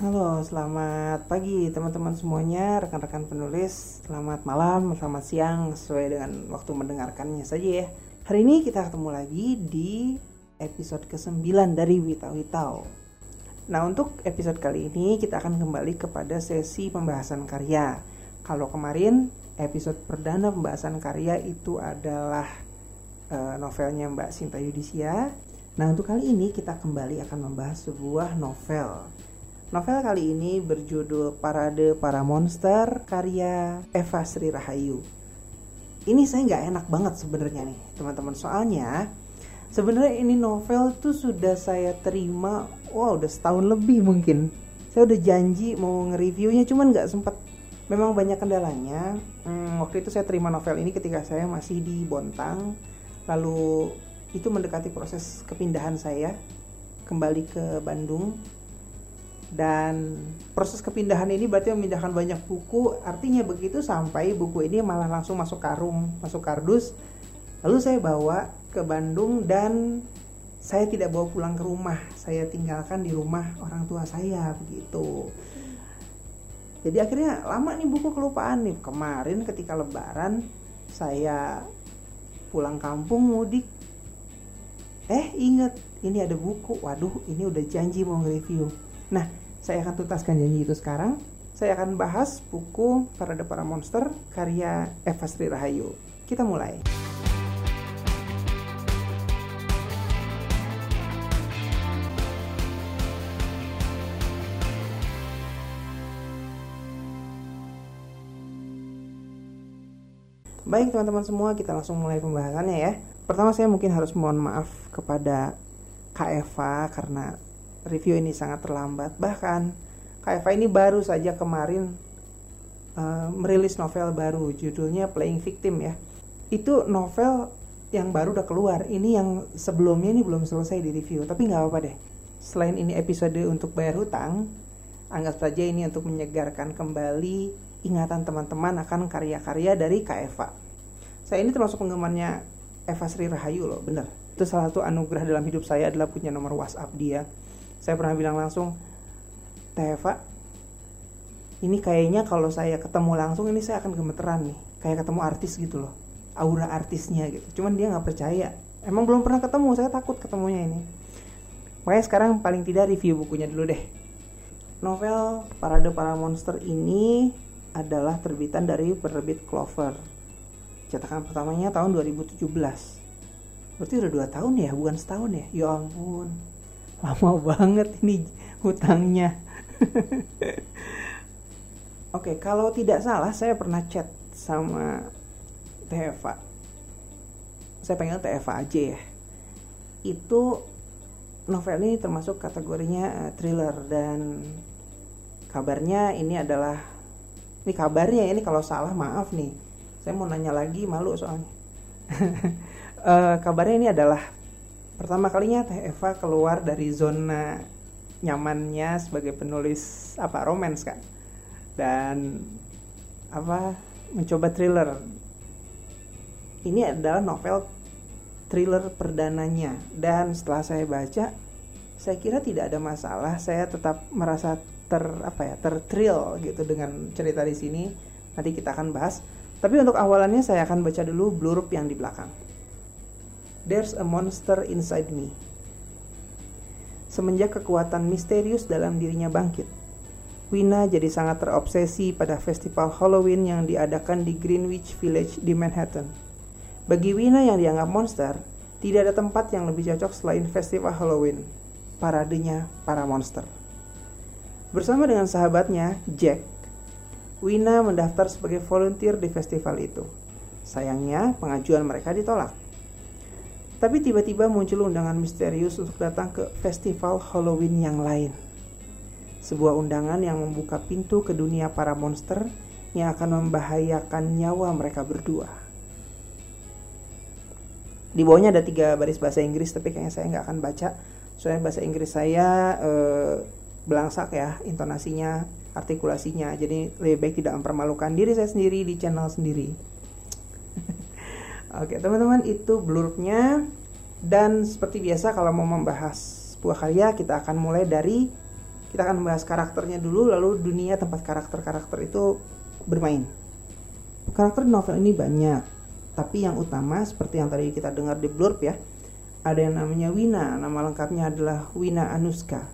Halo, selamat pagi teman-teman semuanya, rekan-rekan penulis. Selamat malam, selamat siang, sesuai dengan waktu mendengarkannya saja ya. Hari ini kita ketemu lagi di episode ke-9 dari Witau Witau. Nah, untuk episode kali ini kita akan kembali kepada sesi pembahasan karya. Kalau kemarin episode perdana pembahasan karya itu adalah uh, novelnya Mbak Sinta Yudisia. Nah, untuk kali ini kita kembali akan membahas sebuah novel Novel kali ini berjudul Parade Para Monster karya Eva Sri Rahayu. Ini saya nggak enak banget sebenarnya nih teman-teman soalnya sebenarnya ini novel tuh sudah saya terima wow udah setahun lebih mungkin. Saya udah janji mau nge-reviewnya cuman nggak sempat. Memang banyak kendalanya. Hmm, waktu itu saya terima novel ini ketika saya masih di Bontang. Lalu itu mendekati proses kepindahan saya kembali ke Bandung dan proses kepindahan ini berarti memindahkan banyak buku. Artinya begitu sampai buku ini malah langsung masuk karung masuk kardus. Lalu saya bawa ke Bandung dan saya tidak bawa pulang ke rumah. Saya tinggalkan di rumah orang tua saya begitu. Jadi akhirnya lama nih buku kelupaan nih. Kemarin ketika lebaran saya pulang kampung mudik. Eh inget ini ada buku. Waduh ini udah janji mau nge-review. Nah saya akan tuntaskan janji itu sekarang. Saya akan bahas buku Parade Para Monster karya Eva Sri Rahayu. Kita mulai. Baik teman-teman semua, kita langsung mulai pembahasannya ya. Pertama saya mungkin harus mohon maaf kepada Kak Eva karena review ini sangat terlambat. Bahkan KFA ini baru saja kemarin uh, merilis novel baru, judulnya Playing Victim ya. Itu novel yang baru udah keluar. Ini yang sebelumnya ini belum selesai di review, tapi nggak apa-apa deh. Selain ini episode untuk bayar hutang, anggap saja ini untuk menyegarkan kembali ingatan teman-teman akan karya-karya dari KFA. Saya ini termasuk penggemarnya Eva Sri Rahayu loh, bener. Itu salah satu anugerah dalam hidup saya adalah punya nomor WhatsApp dia saya pernah bilang langsung Teh Eva ini kayaknya kalau saya ketemu langsung ini saya akan gemeteran nih. Kayak ketemu artis gitu loh aura artisnya gitu. Cuman dia nggak percaya. Emang belum pernah ketemu saya takut ketemunya ini. Makanya sekarang paling tidak review bukunya dulu deh. Novel Parade Para Monster ini adalah terbitan dari penerbit Clover. Cetakan pertamanya tahun 2017 berarti udah dua tahun ya? Bukan setahun ya? Ya ampun lama banget ini hutangnya. Oke kalau tidak salah saya pernah chat sama Teva. Saya pengen Teva aja ya. Itu novel ini termasuk kategorinya uh, thriller dan kabarnya ini adalah ini kabarnya ini kalau salah maaf nih. Saya mau nanya lagi malu soalnya. Uh, kabarnya ini adalah pertama kalinya Teh Eva keluar dari zona nyamannya sebagai penulis apa romance kan dan apa mencoba thriller. Ini adalah novel thriller perdananya. Dan setelah saya baca saya kira tidak ada masalah. Saya tetap merasa ter apa ya terthrill gitu dengan cerita di sini. Nanti kita akan bahas. Tapi untuk awalannya saya akan baca dulu blurb yang di belakang There's a monster inside me. Semenjak kekuatan misterius dalam dirinya bangkit, Wina jadi sangat terobsesi pada festival Halloween yang diadakan di Greenwich Village di Manhattan. Bagi Wina yang dianggap monster, tidak ada tempat yang lebih cocok selain festival Halloween, paradenya para monster. Bersama dengan sahabatnya, Jack, Wina mendaftar sebagai volunteer di festival itu. Sayangnya, pengajuan mereka ditolak. Tapi tiba-tiba muncul undangan misterius untuk datang ke festival Halloween yang lain. Sebuah undangan yang membuka pintu ke dunia para monster yang akan membahayakan nyawa mereka berdua. Di bawahnya ada tiga baris bahasa Inggris, tapi kayaknya saya nggak akan baca. Soalnya bahasa Inggris saya eh, belangsak ya, intonasinya, artikulasinya. Jadi lebih baik tidak mempermalukan diri saya sendiri di channel sendiri. Oke teman-teman itu blurbnya dan seperti biasa kalau mau membahas sebuah karya kita akan mulai dari Kita akan membahas karakternya dulu, lalu dunia tempat karakter-karakter itu bermain. Karakter novel ini banyak, tapi yang utama seperti yang tadi kita dengar di blurb ya, ada yang namanya Wina, nama lengkapnya adalah Wina Anuska.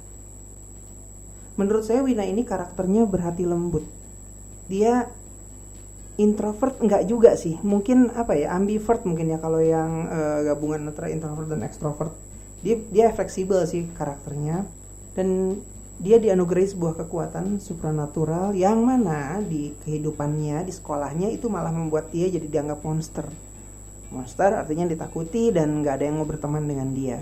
Menurut saya Wina ini karakternya berhati lembut. Dia introvert enggak juga sih, mungkin apa ya ambivert mungkin ya kalau yang uh, gabungan antara introvert dan extrovert. Dia dia fleksibel sih karakternya. Dan dia dianugerahi sebuah kekuatan supranatural yang mana di kehidupannya di sekolahnya itu malah membuat dia jadi dianggap monster. Monster artinya ditakuti dan nggak ada yang mau berteman dengan dia.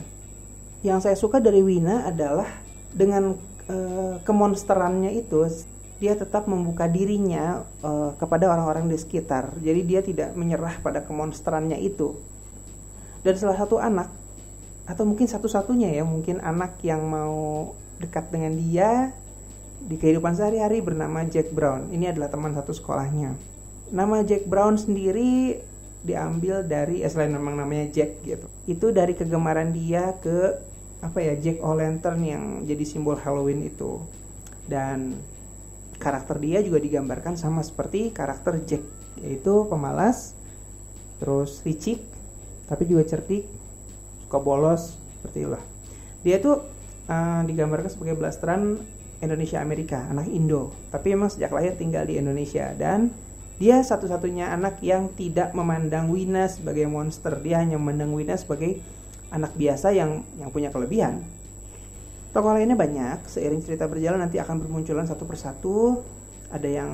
Yang saya suka dari Wina adalah dengan uh, kemonsterannya itu dia tetap membuka dirinya uh, kepada orang-orang di sekitar jadi dia tidak menyerah pada kemonsterannya itu dan salah satu anak atau mungkin satu-satunya ya mungkin anak yang mau dekat dengan dia di kehidupan sehari-hari bernama Jack Brown. Ini adalah teman satu sekolahnya. Nama Jack Brown sendiri diambil dari eh, selain memang namanya Jack gitu. Itu dari kegemaran dia ke apa ya Jack O'Lantern yang jadi simbol Halloween itu. Dan karakter dia juga digambarkan sama seperti karakter Jack yaitu pemalas, terus licik, tapi juga cerdik, suka bolos seperti itulah. Dia tuh uh, digambarkan sebagai blasteran Indonesia Amerika, anak Indo. Tapi memang sejak lahir tinggal di Indonesia dan dia satu-satunya anak yang tidak memandang Wina sebagai monster. Dia hanya memandang Wina sebagai anak biasa yang yang punya kelebihan. Tokoh lainnya banyak, seiring cerita berjalan nanti akan bermunculan satu persatu. Ada yang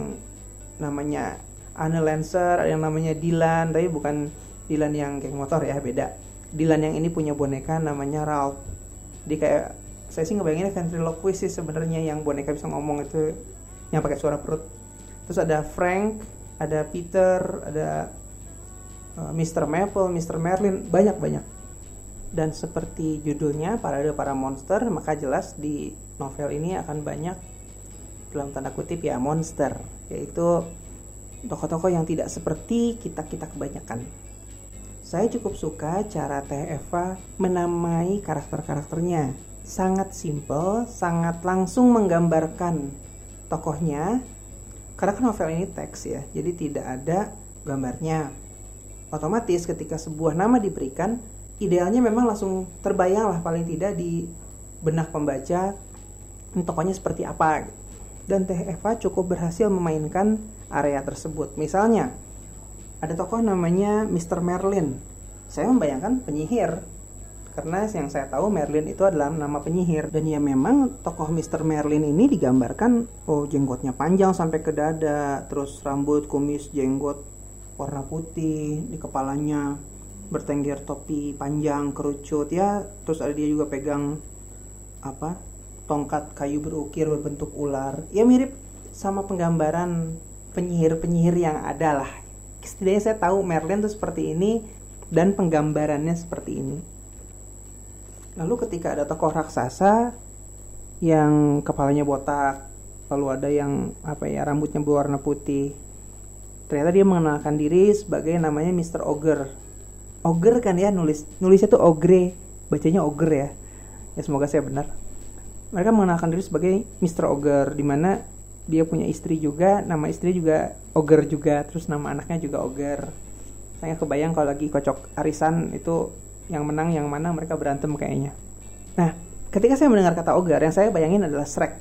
namanya Anne Lancer, ada yang namanya Dylan, tapi bukan Dylan yang geng motor ya, beda. Dylan yang ini punya boneka namanya Ralph. Dia kayak saya sih ngebayanginnya ventriloquist sih sebenarnya yang boneka bisa ngomong itu yang pakai suara perut terus ada Frank ada Peter ada uh, Mr. Maple Mr. Merlin banyak banyak dan seperti judulnya parade para monster maka jelas di novel ini akan banyak dalam tanda kutip ya monster yaitu tokoh-tokoh yang tidak seperti kita-kita kebanyakan saya cukup suka cara Teh Eva menamai karakter-karakternya sangat simple, sangat langsung menggambarkan tokohnya. Karena kan novel ini teks ya, jadi tidak ada gambarnya. Otomatis ketika sebuah nama diberikan, idealnya memang langsung terbayang lah paling tidak di benak pembaca tokohnya seperti apa. Dan Teh Eva cukup berhasil memainkan area tersebut. Misalnya, ada tokoh namanya Mr. Merlin. Saya membayangkan penyihir karena yang saya tahu Merlin itu adalah nama penyihir dan ya memang tokoh Mr. Merlin ini digambarkan oh jenggotnya panjang sampai ke dada terus rambut kumis jenggot warna putih di kepalanya bertengger topi panjang kerucut ya terus ada dia juga pegang apa tongkat kayu berukir berbentuk ular ya mirip sama penggambaran penyihir-penyihir yang ada lah setidaknya saya tahu Merlin tuh seperti ini dan penggambarannya seperti ini Lalu ketika ada tokoh raksasa yang kepalanya botak, lalu ada yang apa ya rambutnya berwarna putih. Ternyata dia mengenalkan diri sebagai namanya Mr. Ogre. Ogre kan ya nulis nulisnya tuh ogre, bacanya ogre ya. Ya semoga saya benar. Mereka mengenalkan diri sebagai Mr. Ogre di mana dia punya istri juga, nama istri juga Ogre juga, terus nama anaknya juga Ogre. Saya kebayang kalau lagi kocok arisan itu yang menang yang mana mereka berantem kayaknya. Nah, ketika saya mendengar kata Ogar, yang saya bayangin adalah Shrek.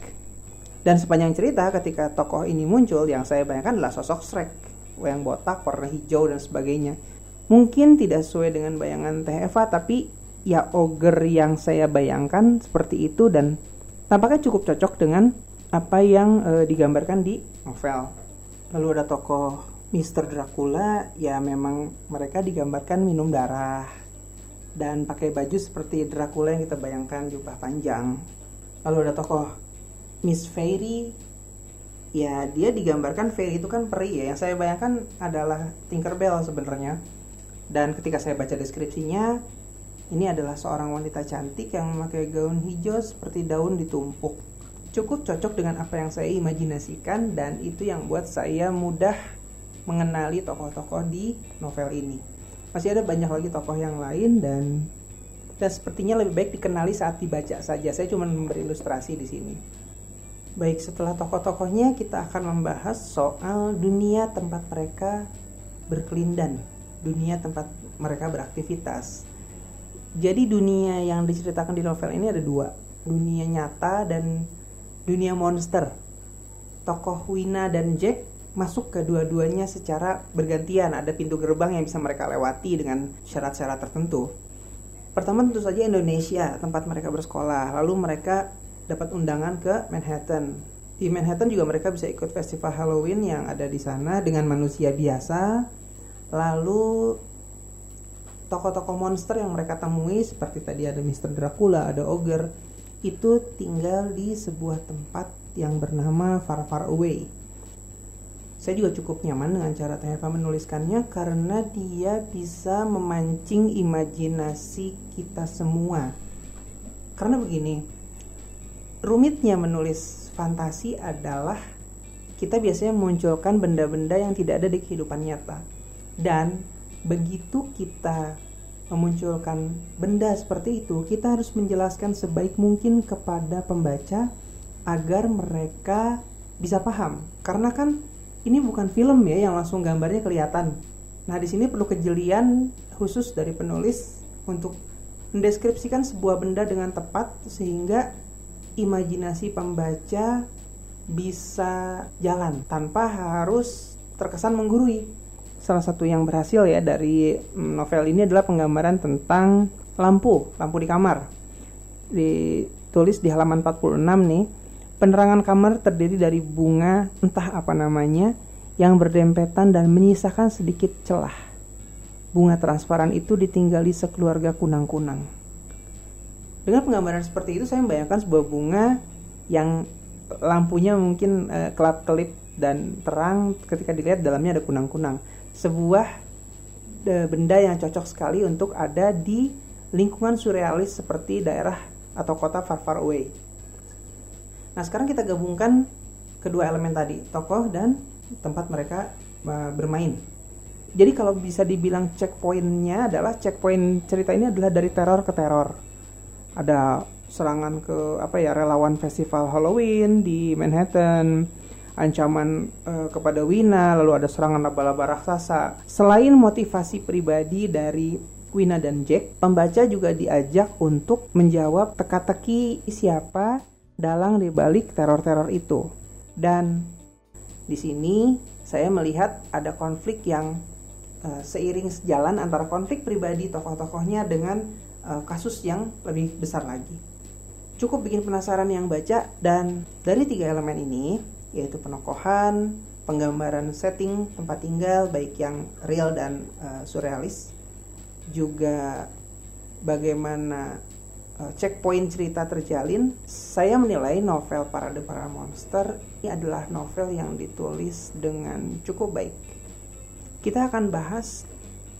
Dan sepanjang cerita ketika tokoh ini muncul, yang saya bayangkan adalah sosok Shrek. Yang botak, warna hijau, dan sebagainya. Mungkin tidak sesuai dengan bayangan Teh Eva, tapi ya Oger yang saya bayangkan seperti itu dan tampaknya cukup cocok dengan apa yang e, digambarkan di novel. Lalu ada tokoh Mr. Dracula, ya memang mereka digambarkan minum darah, dan pakai baju seperti Dracula yang kita bayangkan jubah panjang. Lalu ada tokoh Miss Fairy, ya dia digambarkan Fairy itu kan peri ya. Yang saya bayangkan adalah Tinkerbell sebenarnya. Dan ketika saya baca deskripsinya, ini adalah seorang wanita cantik yang memakai gaun hijau seperti daun ditumpuk. Cukup cocok dengan apa yang saya imajinasikan dan itu yang buat saya mudah mengenali tokoh-tokoh di novel ini masih ada banyak lagi tokoh yang lain dan dan sepertinya lebih baik dikenali saat dibaca saja. Saya cuma memberi ilustrasi di sini. Baik, setelah tokoh-tokohnya kita akan membahas soal dunia tempat mereka berkelindan, dunia tempat mereka beraktivitas. Jadi dunia yang diceritakan di novel ini ada dua, dunia nyata dan dunia monster. Tokoh Wina dan Jack masuk ke dua-duanya secara bergantian. Ada pintu gerbang yang bisa mereka lewati dengan syarat-syarat tertentu. Pertama tentu saja Indonesia, tempat mereka bersekolah. Lalu mereka dapat undangan ke Manhattan. Di Manhattan juga mereka bisa ikut festival Halloween yang ada di sana dengan manusia biasa. Lalu tokoh-tokoh monster yang mereka temui seperti tadi ada Mr. Dracula, ada Ogre, itu tinggal di sebuah tempat yang bernama Far Far Away. Saya juga cukup nyaman dengan cara Teheva menuliskannya karena dia bisa memancing imajinasi kita semua. Karena begini, rumitnya menulis fantasi adalah kita biasanya memunculkan benda-benda yang tidak ada di kehidupan nyata. Dan begitu kita memunculkan benda seperti itu, kita harus menjelaskan sebaik mungkin kepada pembaca agar mereka bisa paham. Karena kan ini bukan film ya yang langsung gambarnya kelihatan. Nah, di sini perlu kejelian khusus dari penulis untuk mendeskripsikan sebuah benda dengan tepat sehingga imajinasi pembaca bisa jalan tanpa harus terkesan menggurui. Salah satu yang berhasil ya dari mm, novel ini adalah penggambaran tentang lampu, lampu di kamar. Ditulis di halaman 46 nih. Penerangan kamar terdiri dari bunga entah apa namanya yang berdempetan dan menyisakan sedikit celah. Bunga transparan itu ditinggali sekeluarga kunang-kunang. Dengan penggambaran seperti itu saya membayangkan sebuah bunga yang lampunya mungkin uh, kelap-kelip dan terang ketika dilihat dalamnya ada kunang-kunang. Sebuah uh, benda yang cocok sekali untuk ada di lingkungan surrealis seperti daerah atau kota far far away. Nah, sekarang kita gabungkan kedua elemen tadi, tokoh dan tempat mereka uh, bermain. Jadi kalau bisa dibilang checkpointnya adalah checkpoint cerita ini adalah dari teror ke teror ada serangan ke apa ya relawan festival Halloween di Manhattan ancaman uh, kepada Wina lalu ada serangan laba-laba raksasa selain motivasi pribadi dari Wina dan Jack pembaca juga diajak untuk menjawab teka-teki siapa dalang di balik teror-teror itu dan di sini saya melihat ada konflik yang uh, seiring sejalan antara konflik pribadi tokoh-tokohnya dengan uh, kasus yang lebih besar lagi. Cukup bikin penasaran yang baca dan dari tiga elemen ini yaitu penokohan, penggambaran setting tempat tinggal baik yang real dan uh, surrealis, juga bagaimana uh, checkpoint cerita terjalin, saya menilai novel Parade Para Monster ini adalah novel yang ditulis dengan cukup baik. Kita akan bahas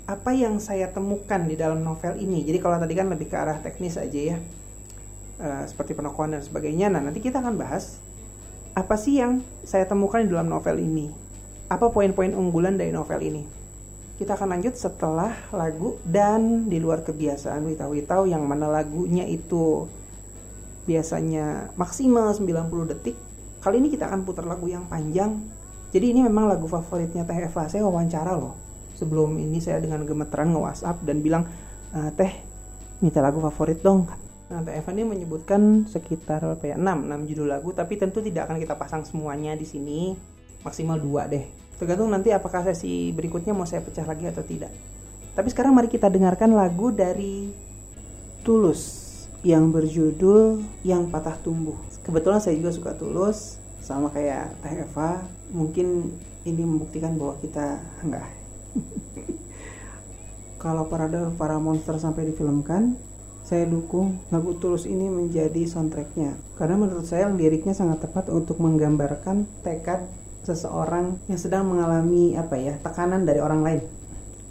apa yang saya temukan di dalam novel ini. Jadi kalau tadi kan lebih ke arah teknis aja ya, uh, seperti penokohan dan sebagainya. Nah nanti kita akan bahas apa sih yang saya temukan di dalam novel ini. Apa poin-poin unggulan dari novel ini? Kita akan lanjut setelah lagu dan di luar kebiasaan Witau-Witau yang mana lagunya itu biasanya maksimal 90 detik. Kali ini kita akan putar lagu yang panjang. Jadi ini memang lagu favoritnya Teh Eva. Saya wawancara loh sebelum ini saya dengan gemeteran nge-WhatsApp dan bilang e, teh minta lagu favorit dong Nah, Teh Evan ini menyebutkan sekitar apa ya, 6, 6 judul lagu, tapi tentu tidak akan kita pasang semuanya di sini, maksimal dua deh. Tergantung nanti apakah sesi berikutnya mau saya pecah lagi atau tidak. Tapi sekarang mari kita dengarkan lagu dari Tulus yang berjudul Yang Patah Tumbuh. Kebetulan saya juga suka Tulus, sama kayak Teh Eva. Mungkin ini membuktikan bahwa kita enggak kalau parade para monster sampai difilmkan, saya dukung lagu Tulus ini menjadi soundtracknya. Karena menurut saya liriknya sangat tepat untuk menggambarkan tekad seseorang yang sedang mengalami apa ya tekanan dari orang lain.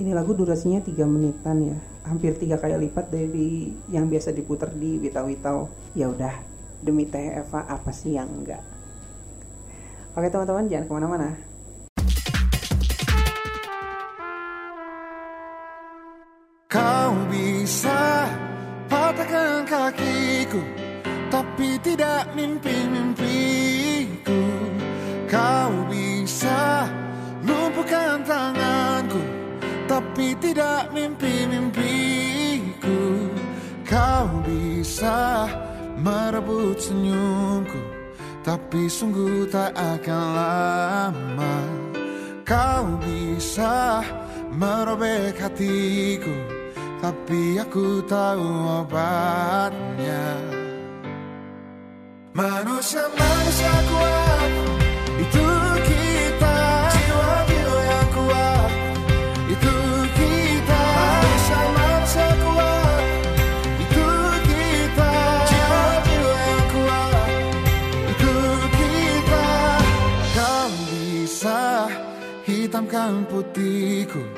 Ini lagu durasinya 3 menitan ya, hampir tiga kali lipat dari yang biasa diputar di Witau-Witau. Ya udah, demi Teh Eva apa sih yang enggak? Oke teman-teman jangan ke mana-mana kakiku Tapi tidak mimpi-mimpi Kau bisa lumpuhkan tanganku Tapi tidak mimpi-mimpiku. Kau bisa merebut senyumku Tapi sungguh tak akan lama. Kau bisa merobek hatiku Tapi aku tahu obatnya. Manusia-manusia kuat Itu kita. Jiwa-jiwa yang kuat Itu kita. Manusia-manusia kuat Itu kita. Jiwa-jiwa yang kuat Itu kita. Kau bisa hitamkan putihku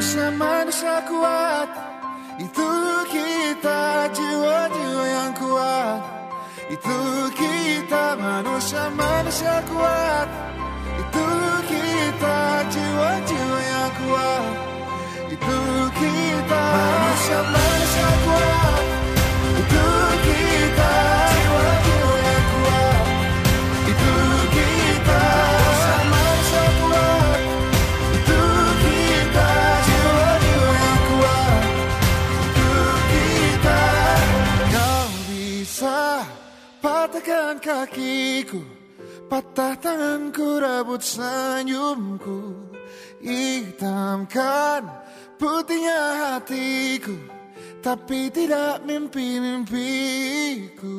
Manusia-manusia kuat. Itu kita jiwa-jiwa yang kuat. Itu kita manusia-manusia kuat. Itu kita jiwa-jiwa yang kuat. Itu kita manusia-manusia kuat patahkan kakiku Patah tanganku rebut senyumku. Hitamkan putihnya hatiku Tapi tidak mimpi-mimpiku.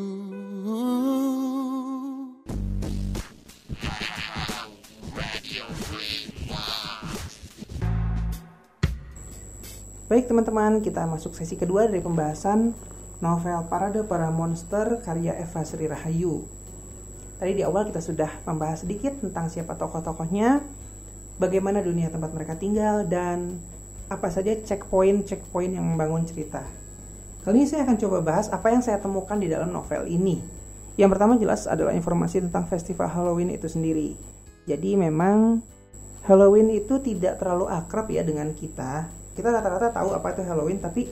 Baik teman-teman, kita masuk sesi kedua dari pembahasan novel Parade Para Monster karya Eva Sri Rahayu. Tadi di awal kita sudah membahas sedikit tentang siapa tokoh-tokohnya, bagaimana dunia tempat mereka tinggal, dan apa saja checkpoint-checkpoint yang membangun cerita. Kali ini saya akan coba bahas apa yang saya temukan di dalam novel ini. Yang pertama jelas adalah informasi tentang festival Halloween itu sendiri. Jadi memang Halloween itu tidak terlalu akrab ya dengan kita. Kita rata-rata tahu apa itu Halloween, tapi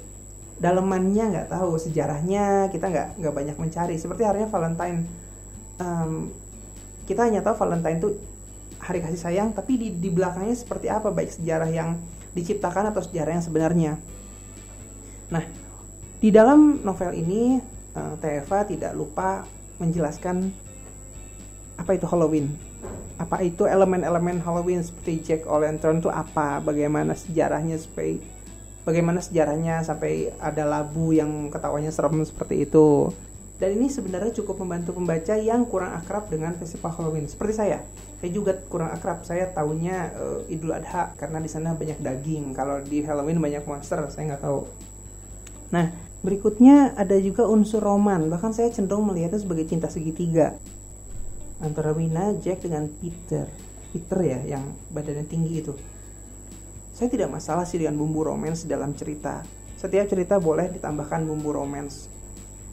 dalemannya nggak tahu sejarahnya kita nggak nggak banyak mencari. Seperti harinya Valentine, Em, kita hanya tahu Valentine itu hari kasih sayang, tapi di di belakangnya seperti apa baik sejarah yang diciptakan atau sejarah yang sebenarnya. Nah, di dalam novel ini eh, TFA tidak lupa menjelaskan apa itu Halloween. Apa itu elemen-elemen Halloween seperti Jack O'Lantern itu apa? Bagaimana sejarahnya sampai bagaimana sejarahnya sampai ada labu yang ketawanya serem seperti itu. Dan ini sebenarnya cukup membantu pembaca yang kurang akrab dengan festival Halloween. Seperti saya, saya juga kurang akrab. Saya tahunya eh, Idul Adha karena di sana banyak daging. Kalau di Halloween banyak monster, saya nggak tahu. Nah, berikutnya ada juga unsur roman. Bahkan saya cenderung melihatnya sebagai cinta segitiga antara Wina, Jack dengan Peter. Peter ya, yang badannya tinggi itu. Saya tidak masalah sih dengan bumbu romance dalam cerita. Setiap cerita boleh ditambahkan bumbu romance.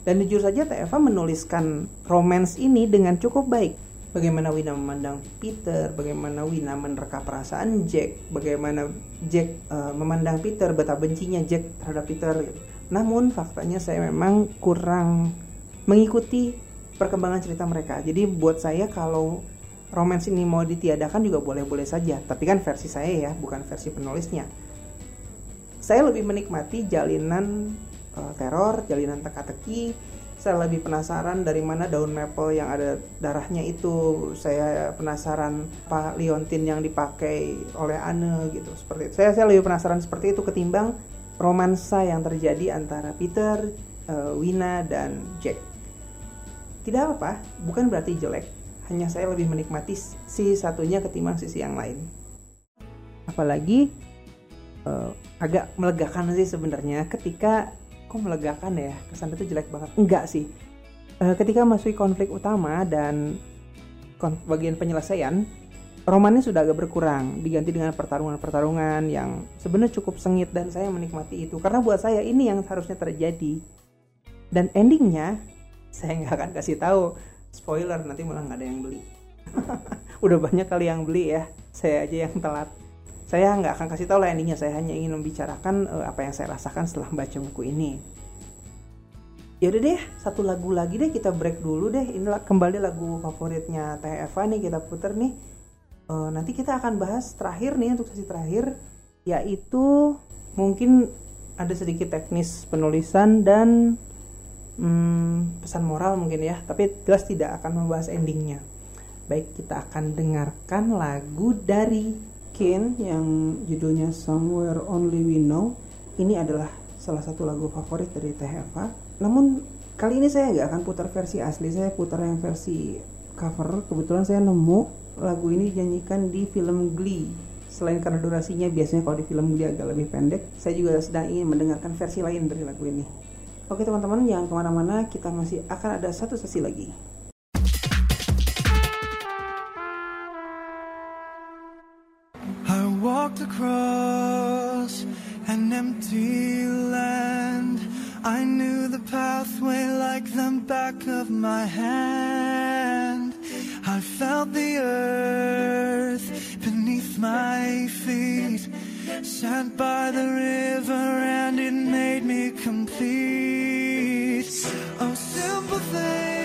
Dan jujur saja TFA menuliskan romance ini dengan cukup baik. Bagaimana Wina memandang Peter, bagaimana Wina menerka perasaan Jack, bagaimana Jack eh, memandang Peter, betapa bencinya Jack terhadap Peter. Namun faktanya saya memang kurang mengikuti perkembangan cerita mereka. Jadi buat saya kalau romance ini mau ditiadakan juga boleh-boleh saja. Tapi kan versi saya ya, bukan versi penulisnya. saya lebih menikmati jalinan uh, teror, jalinan teka-teki. Saya lebih penasaran dari mana daun maple yang ada darahnya itu. Saya penasaran apa liontin yang dipakai oleh Anne gitu seperti itu. Saya saya lebih penasaran seperti itu ketimbang romansa yang terjadi antara Peter, uh, Wina dan Jack. Tidak apa, bukan berarti jelek. Hanya saya lebih menikmati si satunya ketimbang sisi yang lain. Apalagi uh, agak melegakan sih sebenarnya. Ketika kok melegakan ya? Kesan itu jelek banget. Enggak sih. Uh, ketika masuk konflik utama dan bagian penyelesaian romannya sudah agak berkurang. Diganti dengan pertarungan-pertarungan yang sebenarnya cukup sengit dan saya menikmati itu. Karena buat saya ini yang harusnya terjadi. Dan endingnya saya nggak akan kasih tahu spoiler nanti malah nggak ada yang beli. Udah banyak kali yang beli ya saya aja yang telat. Saya nggak akan kasih tahu lah endingnya saya hanya ingin membicarakan uh, apa yang saya rasakan setelah baca buku ini. Ya udah deh satu lagu lagi deh kita break dulu deh. Inilah kembali lagu favoritnya Teh nih kita puter nih. Uh, nanti kita akan bahas terakhir nih untuk sesi terakhir yaitu mungkin ada sedikit teknis penulisan dan hmm, pesan moral mungkin ya tapi jelas tidak akan membahas endingnya. Baik kita akan dengarkan lagu dari Kane yang judulnya Somewhere Only We Know. Ini adalah salah satu lagu favorit dari Teh Eva. Namun kali ini saya nggak akan putar versi asli saya putar yang versi cover. Kebetulan saya nemu lagu ini dinyanyikan di film Glee. Selain karena durasinya biasanya kalau di film Glee agak lebih pendek saya juga sedang ingin mendengarkan versi lain dari lagu ini oke teman-teman jangan ke mana-mana kita masih akan ada satu sesi lagi walked across an empty land. I knew the pathway like the back of my hand. I felt the earth beneath my feet. Sat by the river and it made me complete. Oh, simple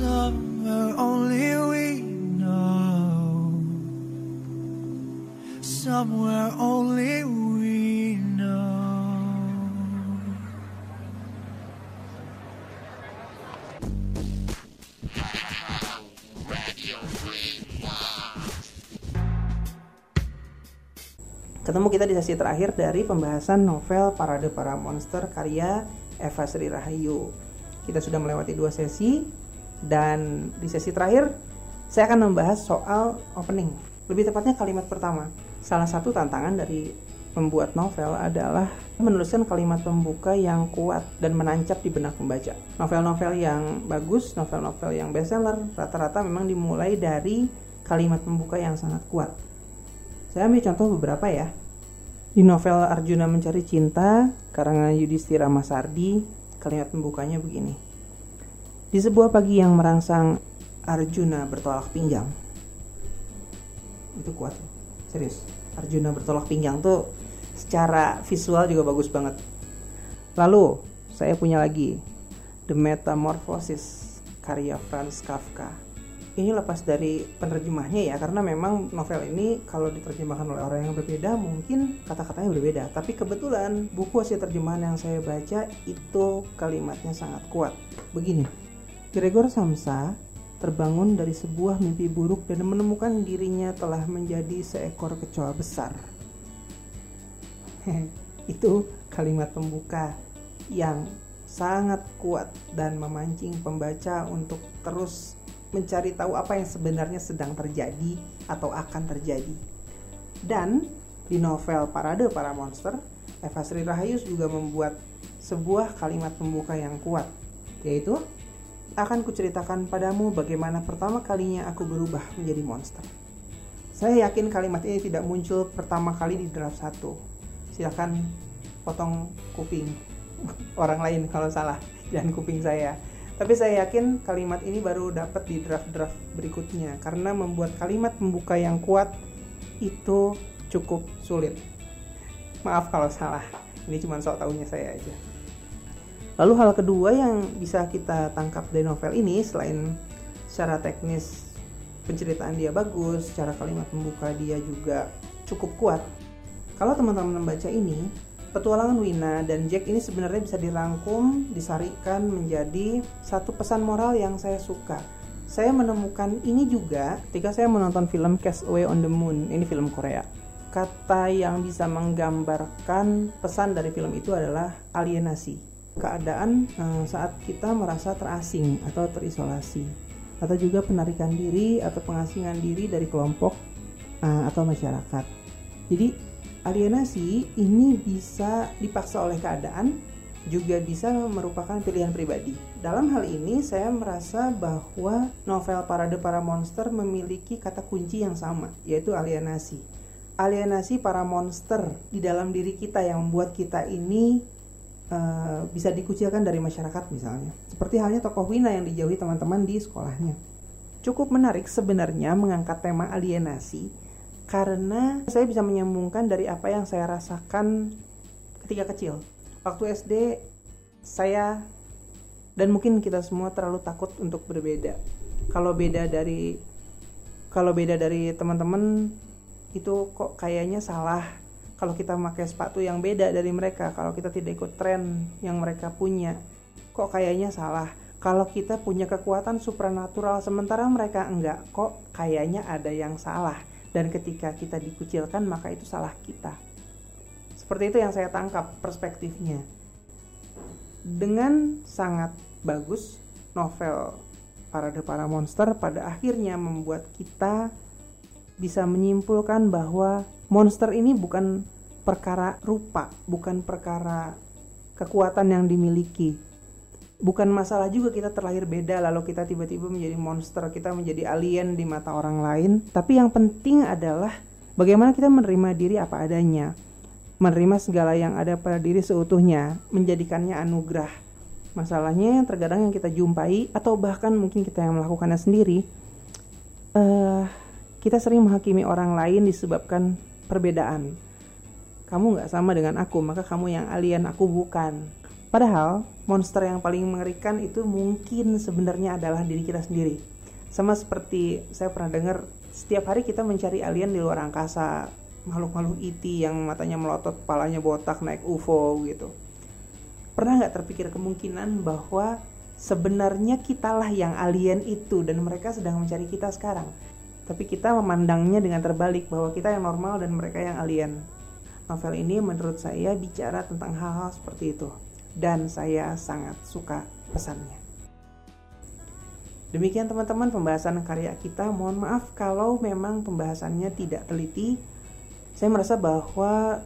Somewhere only we know. Somewhere only we know. Ketemu kita di sesi terakhir dari pembahasan novel Parade Para Monster karya Eva Sri Rahayu. Kita sudah melewati dua sesi dan di sesi terakhir saya akan membahas soal opening. Lebih tepatnya kalimat pertama. Salah satu tantangan dari pembuat novel adalah menuliskan kalimat pembuka yang kuat dan menancap di benak pembaca. Novel-novel yang bagus, novel-novel yang bestseller rata-rata memang dimulai dari kalimat pembuka yang sangat kuat. Saya ambil contoh beberapa ya. Di novel Arjuna Mencari Cinta, karangan Yudhistira Masardi, kalimat pembukanya begini. Di sebuah pagi yang merangsang, Arjuna bertolak pinggang. Itu kuat, serius. Arjuna bertolak pinggang tuh secara visual juga bagus banget. Lalu, saya punya lagi The Metamorphosis karya Franz Kafka. ini lepas dari penerjemahnya ya karena memang novel ini kalau diterjemahkan oleh orang yang berbeda mungkin kata-katanya berbeda tapi kebetulan buku hasil terjemahan yang saya baca itu kalimatnya sangat kuat begini Gregor Samsa terbangun dari sebuah mimpi buruk dan menemukan dirinya telah menjadi seekor kecoa besar itu kalimat pembuka yang sangat kuat dan memancing pembaca untuk terus mencari tahu apa yang sebenarnya sedang terjadi atau akan terjadi. Dan di novel Parade Para Monster, Eva Sri Rahayus juga membuat sebuah kalimat pembuka yang kuat, yaitu akan kuceritakan padamu bagaimana pertama kalinya aku berubah menjadi monster. Saya yakin kalimat ini tidak muncul pertama kali di draft 1. Silahkan potong kuping orang lain kalau salah, dan kuping saya. Tapi saya yakin kalimat ini baru dapat di draft-draft berikutnya karena membuat kalimat pembuka yang kuat itu cukup sulit. Maaf kalau salah, ini cuma sok tahunya saya aja. Lalu hal kedua yang bisa kita tangkap dari novel ini selain secara teknis penceritaan dia bagus, secara kalimat pembuka dia juga cukup kuat. Kalau teman-teman membaca ini, Petualangan Wina dan Jack ini sebenarnya bisa dirangkum, disarikan menjadi satu pesan moral yang saya suka. Saya menemukan ini juga ketika saya menonton film Castaway on the Moon. Ini film Korea. Kata yang bisa menggambarkan pesan dari film itu adalah alienasi. Keadaan eh, saat kita merasa terasing atau terisolasi. Atau juga penarikan diri atau pengasingan diri dari kelompok eh, atau masyarakat. Jadi alienasi ini bisa dipaksa oleh keadaan, juga bisa merupakan pilihan pribadi. Dalam hal ini, saya merasa bahwa novel Parade Para Monster memiliki kata kunci yang sama, yaitu alienasi. Alienasi para monster di dalam diri kita yang membuat kita ini uh, bisa dikucilkan dari masyarakat misalnya. Seperti halnya tokoh Wina yang dijauhi teman-teman di sekolahnya. Cukup menarik sebenarnya mengangkat tema alienasi karena saya bisa menyambungkan dari apa yang saya rasakan ketika kecil. Waktu SD saya dan mungkin kita semua terlalu takut untuk berbeda. Kalau beda dari kalau beda dari teman-teman itu kok kayaknya salah kalau kita pakai sepatu yang beda dari mereka, kalau kita tidak ikut tren yang mereka punya, kok kayaknya salah. Kalau kita punya kekuatan supranatural sementara mereka enggak, kok kayaknya ada yang salah dan ketika kita dikucilkan maka itu salah kita. Seperti itu yang saya tangkap perspektifnya. Dengan sangat bagus novel Parade Para Monster pada akhirnya membuat kita bisa menyimpulkan bahwa monster ini bukan perkara rupa, bukan perkara kekuatan yang dimiliki, bukan masalah juga kita terlahir beda lalu kita tiba-tiba menjadi monster, kita menjadi alien di mata orang lain. Tapi yang penting adalah bagaimana kita menerima diri apa adanya. Menerima segala yang ada pada diri seutuhnya, menjadikannya anugerah. Masalahnya yang terkadang yang kita jumpai atau bahkan mungkin kita yang melakukannya sendiri, uh, kita sering menghakimi orang lain disebabkan perbedaan. Kamu nggak sama dengan aku, maka kamu yang alien, aku bukan Padahal monster yang paling mengerikan itu mungkin sebenarnya adalah diri kita sendiri. Sama seperti saya pernah dengar setiap hari kita mencari alien di luar angkasa, makhluk-makhluk IT e yang matanya melotot, kepalanya botak, naik UFO gitu. Pernah nggak terpikir kemungkinan bahwa sebenarnya kitalah yang alien itu dan mereka sedang mencari kita sekarang. Tapi kita memandangnya dengan terbalik bahwa kita yang normal dan mereka yang alien. Novel ini menurut saya bicara tentang hal-hal seperti itu dan saya sangat suka pesannya. Demikian teman-teman pembahasan karya kita. Mohon maaf kalau memang pembahasannya tidak teliti. Saya merasa bahwa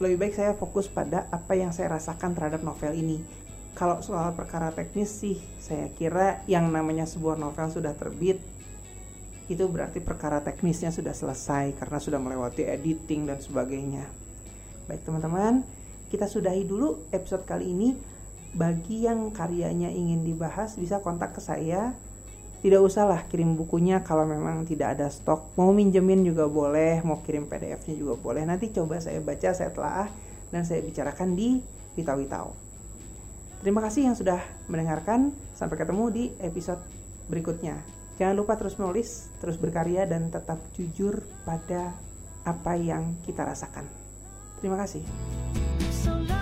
lebih baik saya fokus pada apa yang saya rasakan terhadap novel ini. Kalau soal perkara teknis sih, saya kira yang namanya sebuah novel sudah terbit, itu berarti perkara teknisnya sudah selesai karena sudah melewati editing dan sebagainya. Baik teman-teman, kita sudahi dulu episode kali ini. Bagi yang karyanya ingin dibahas bisa kontak ke saya. Tidak usahlah kirim bukunya kalau memang tidak ada stok. Mau minjemin juga boleh, mau kirim PDF-nya juga boleh. Nanti coba saya baca, saya telah dan saya bicarakan di Witawitau. Terima kasih yang sudah mendengarkan. Sampai ketemu di episode berikutnya. Jangan lupa terus menulis, terus berkarya, dan tetap jujur pada apa yang kita rasakan. Terima kasih. So